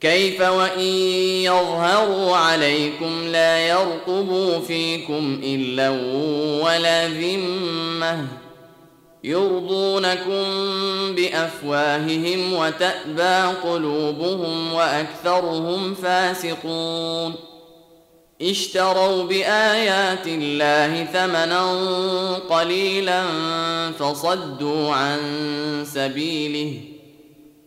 كيف وإن يظهروا عليكم لا يرقبوا فيكم إلا ولا ذمة يرضونكم بأفواههم وتأبى قلوبهم وأكثرهم فاسقون اشتروا بآيات الله ثمنا قليلا فصدوا عن سبيله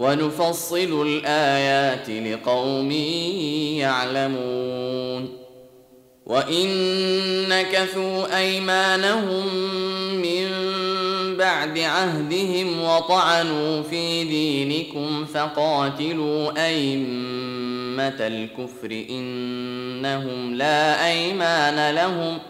ونفصل الآيات لقوم يعلمون. وإن نكثوا أيمانهم من بعد عهدهم وطعنوا في دينكم فقاتلوا أئمة الكفر إنهم لا أيمان لهم ۖ.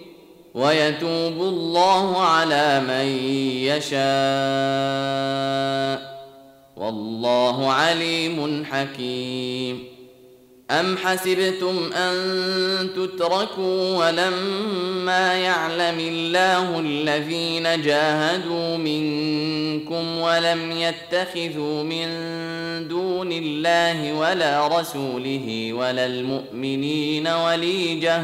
ويتوب الله على من يشاء. والله عليم حكيم. أم حسبتم أن تتركوا ولما يعلم الله الذين جاهدوا منكم ولم يتخذوا من دون الله ولا رسوله ولا المؤمنين وليجة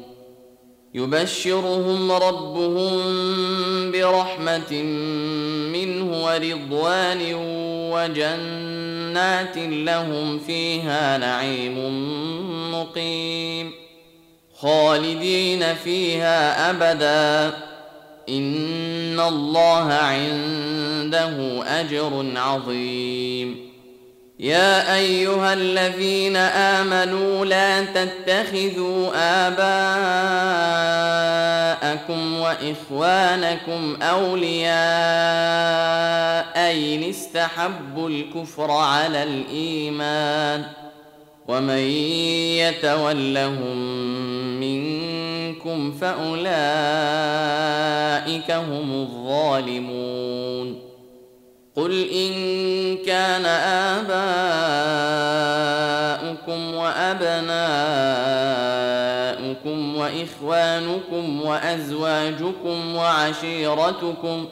يبشرهم ربهم برحمة منه ورضوان وجنات لهم فيها نعيم مقيم خالدين فيها أبدا. إن الله عنده أجر عظيم. يا أيها الذين آمنوا لا تتخذوا آباءكم واخوانكم اولياء ان استحبوا الكفر على الإيمان ومن يتولهم منكم فأولئك هم الظالمون قل إن كان آباؤكم وأبناؤكم وإخوانكم وأزواجكم وعشيرتكم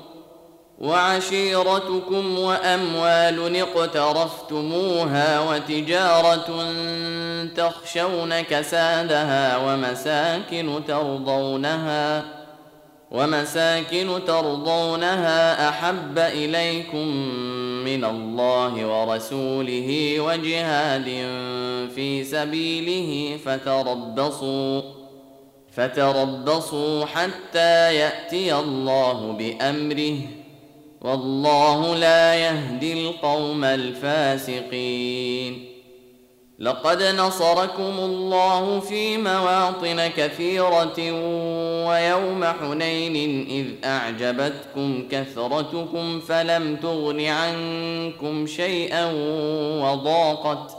وعشيرتكم وأموال اقترفتموها وتجارة تخشون كسادها ومساكن ترضونها ومساكن ترضونها أحب إليكم من الله ورسوله وجهاد في سبيله فتربصوا. فتربصوا حتى يأتي الله بأمره والله لا يهدي القوم الفاسقين. لقد نصركم الله في مواطن كثيرة ويوم حنين إذ أعجبتكم كثرتكم فلم تغن عنكم شيئا وضاقت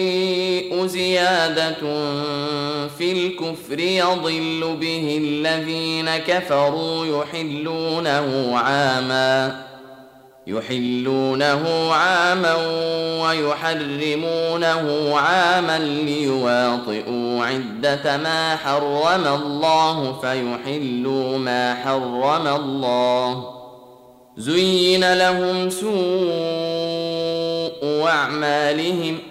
زيادة في الكفر يضل به الذين كفروا يحلونه عاما يحلونه عاما ويحرمونه عاما ليواطئوا عدة ما حرم الله فيحلوا ما حرم الله. زين لهم سوء أعمالهم ۖ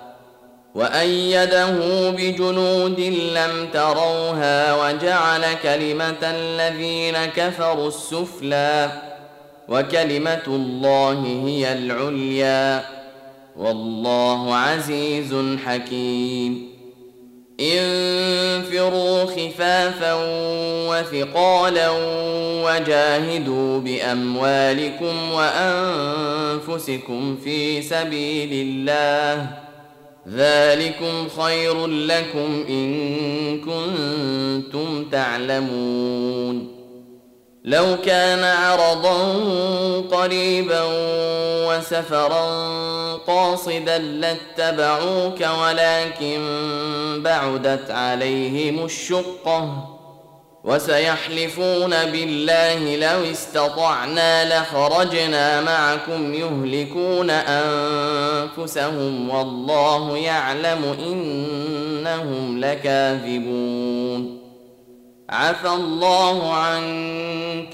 وأيده بجنود لم تروها وجعل كلمة الذين كفروا السفلى وكلمة الله هي العليا والله عزيز حكيم. انفروا خفافا وثقالا وجاهدوا بأموالكم وأنفسكم في سبيل الله ذلكم خير لكم ان كنتم تعلمون. لو كان عرضا قريبا وسفرا قاصدا لاتبعوك ولكن بعدت عليهم الشقه وسيحلفون بالله لو استطعنا لخرجنا معكم يهلكون أنفسهم والله يعلم إنهم لكاذبون. عفى الله عنك.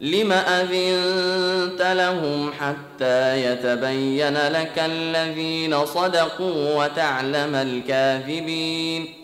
لم أذنت لهم حتى يتبين لك الذين صدقوا وتعلم الكاذبين؟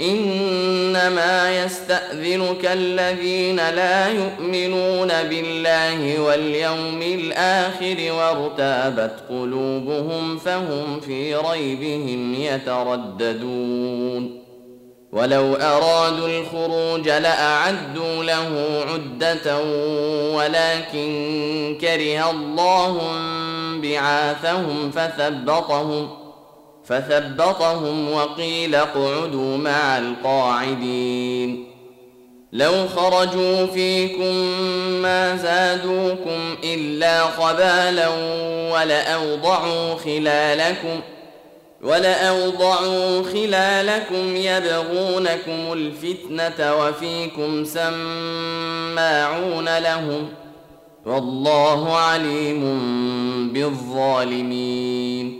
إنما يستأذنك الذين لا يؤمنون بالله واليوم الآخر وارتابت قلوبهم فهم في ريبهم يترددون. ولو أرادوا الخروج لأعدوا له عدة ولكن كره الله بعاثهم فثبطهم. فثبطهم وقيل اقعدوا مع القاعدين. لو خرجوا فيكم ما زادوكم إلا خبالا ولأوضعوا خلالكم ولأوضعوا خلالكم يبغونكم الفتنة وفيكم سماعون لهم والله عليم بالظالمين.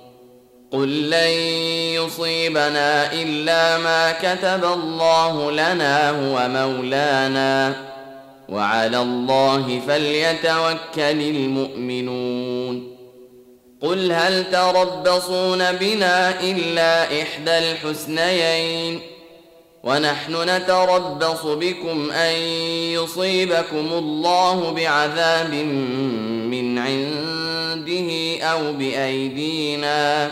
قل لن يصيبنا الا ما كتب الله لنا هو مولانا وعلى الله فليتوكل المؤمنون قل هل تربصون بنا الا احدى الحسنيين ونحن نتربص بكم ان يصيبكم الله بعذاب من عنده أو بايدينا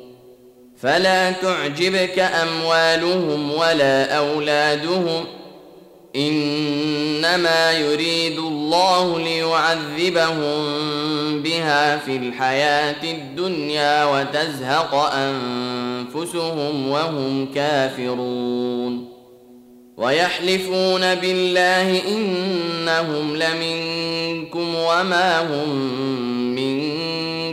فلا تعجبك أموالهم ولا أولادهم إنما يريد الله ليعذبهم بها في الحياة الدنيا وتزهق أنفسهم وهم كافرون ويحلفون بالله إنهم لمنكم وما هم منكم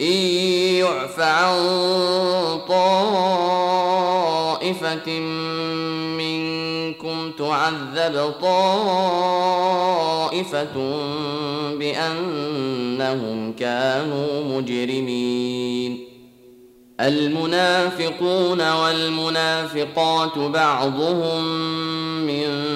إن يعف عن طائفة منكم تعذب طائفة بأنهم كانوا مجرمين. المنافقون والمنافقات بعضهم من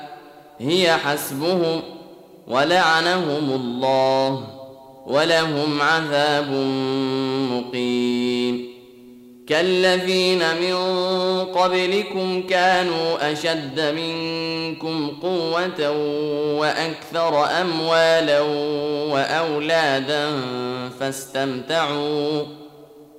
هي حسبهم ولعنهم الله ولهم عذاب مقيم. كالذين من قبلكم كانوا أشد منكم قوة وأكثر أموالا وأولادا فاستمتعوا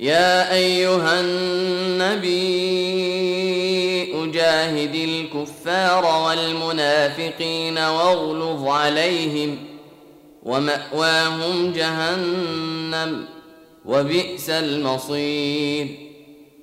يا أيها النبي أجاهد الكفار والمنافقين واغلظ عليهم ومأواهم جهنم وبئس المصير.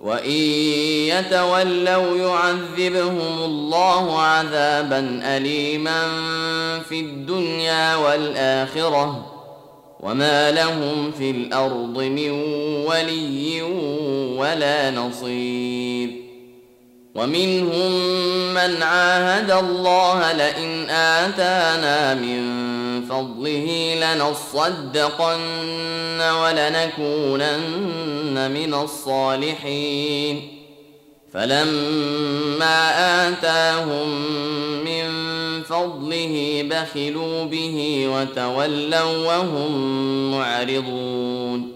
وان يتولوا يعذبهم الله عذابا اليما في الدنيا والاخره وما لهم في الأرض من ولي ولا نصير ومنهم من عاهد الله لئن اتانا من فضله لنصدقن ولنكونن من الصالحين. فلما آتاهم من فضله بخلوا به وتولوا وهم معرضون.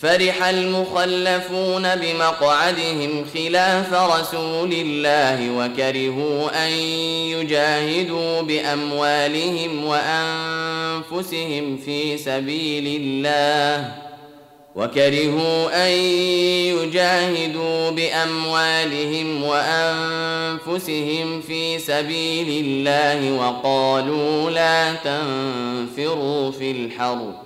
فرح المخلفون بمقعدهم خلاف رسول الله وكرهوا أن يجاهدوا بأموالهم وأنفسهم في سبيل الله وكرهوا أن يجاهدوا بأموالهم وأنفسهم في سبيل الله وقالوا لا تنفروا في الحرب.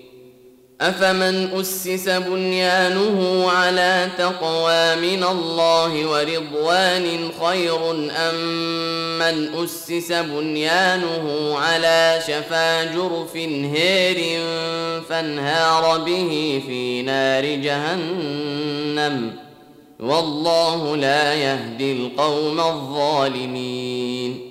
أفمن أسس بنيانه على تقوى من الله ورضوان خير أم من أسس بنيانه على شفا جرف هير فانهار به في نار جهنم؟ والله لا يهدي القوم الظالمين.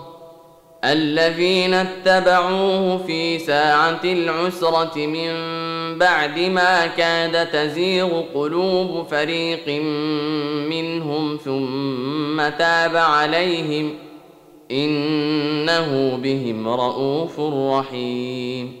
الذين اتبعوه في ساعة العسرة من بعد ما كاد تزيغ قلوب فريق منهم ثم تاب عليهم إنه بهم رءوف رحيم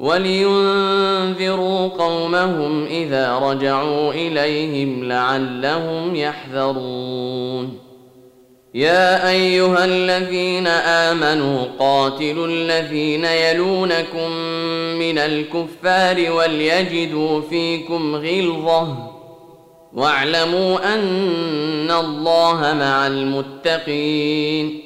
ولينذروا قومهم إذا رجعوا إليهم لعلهم يحذرون. يا أيها الذين آمنوا قاتلوا الذين يلونكم من الكفار وليجدوا فيكم غلظة. واعلموا أن الله مع المتقين.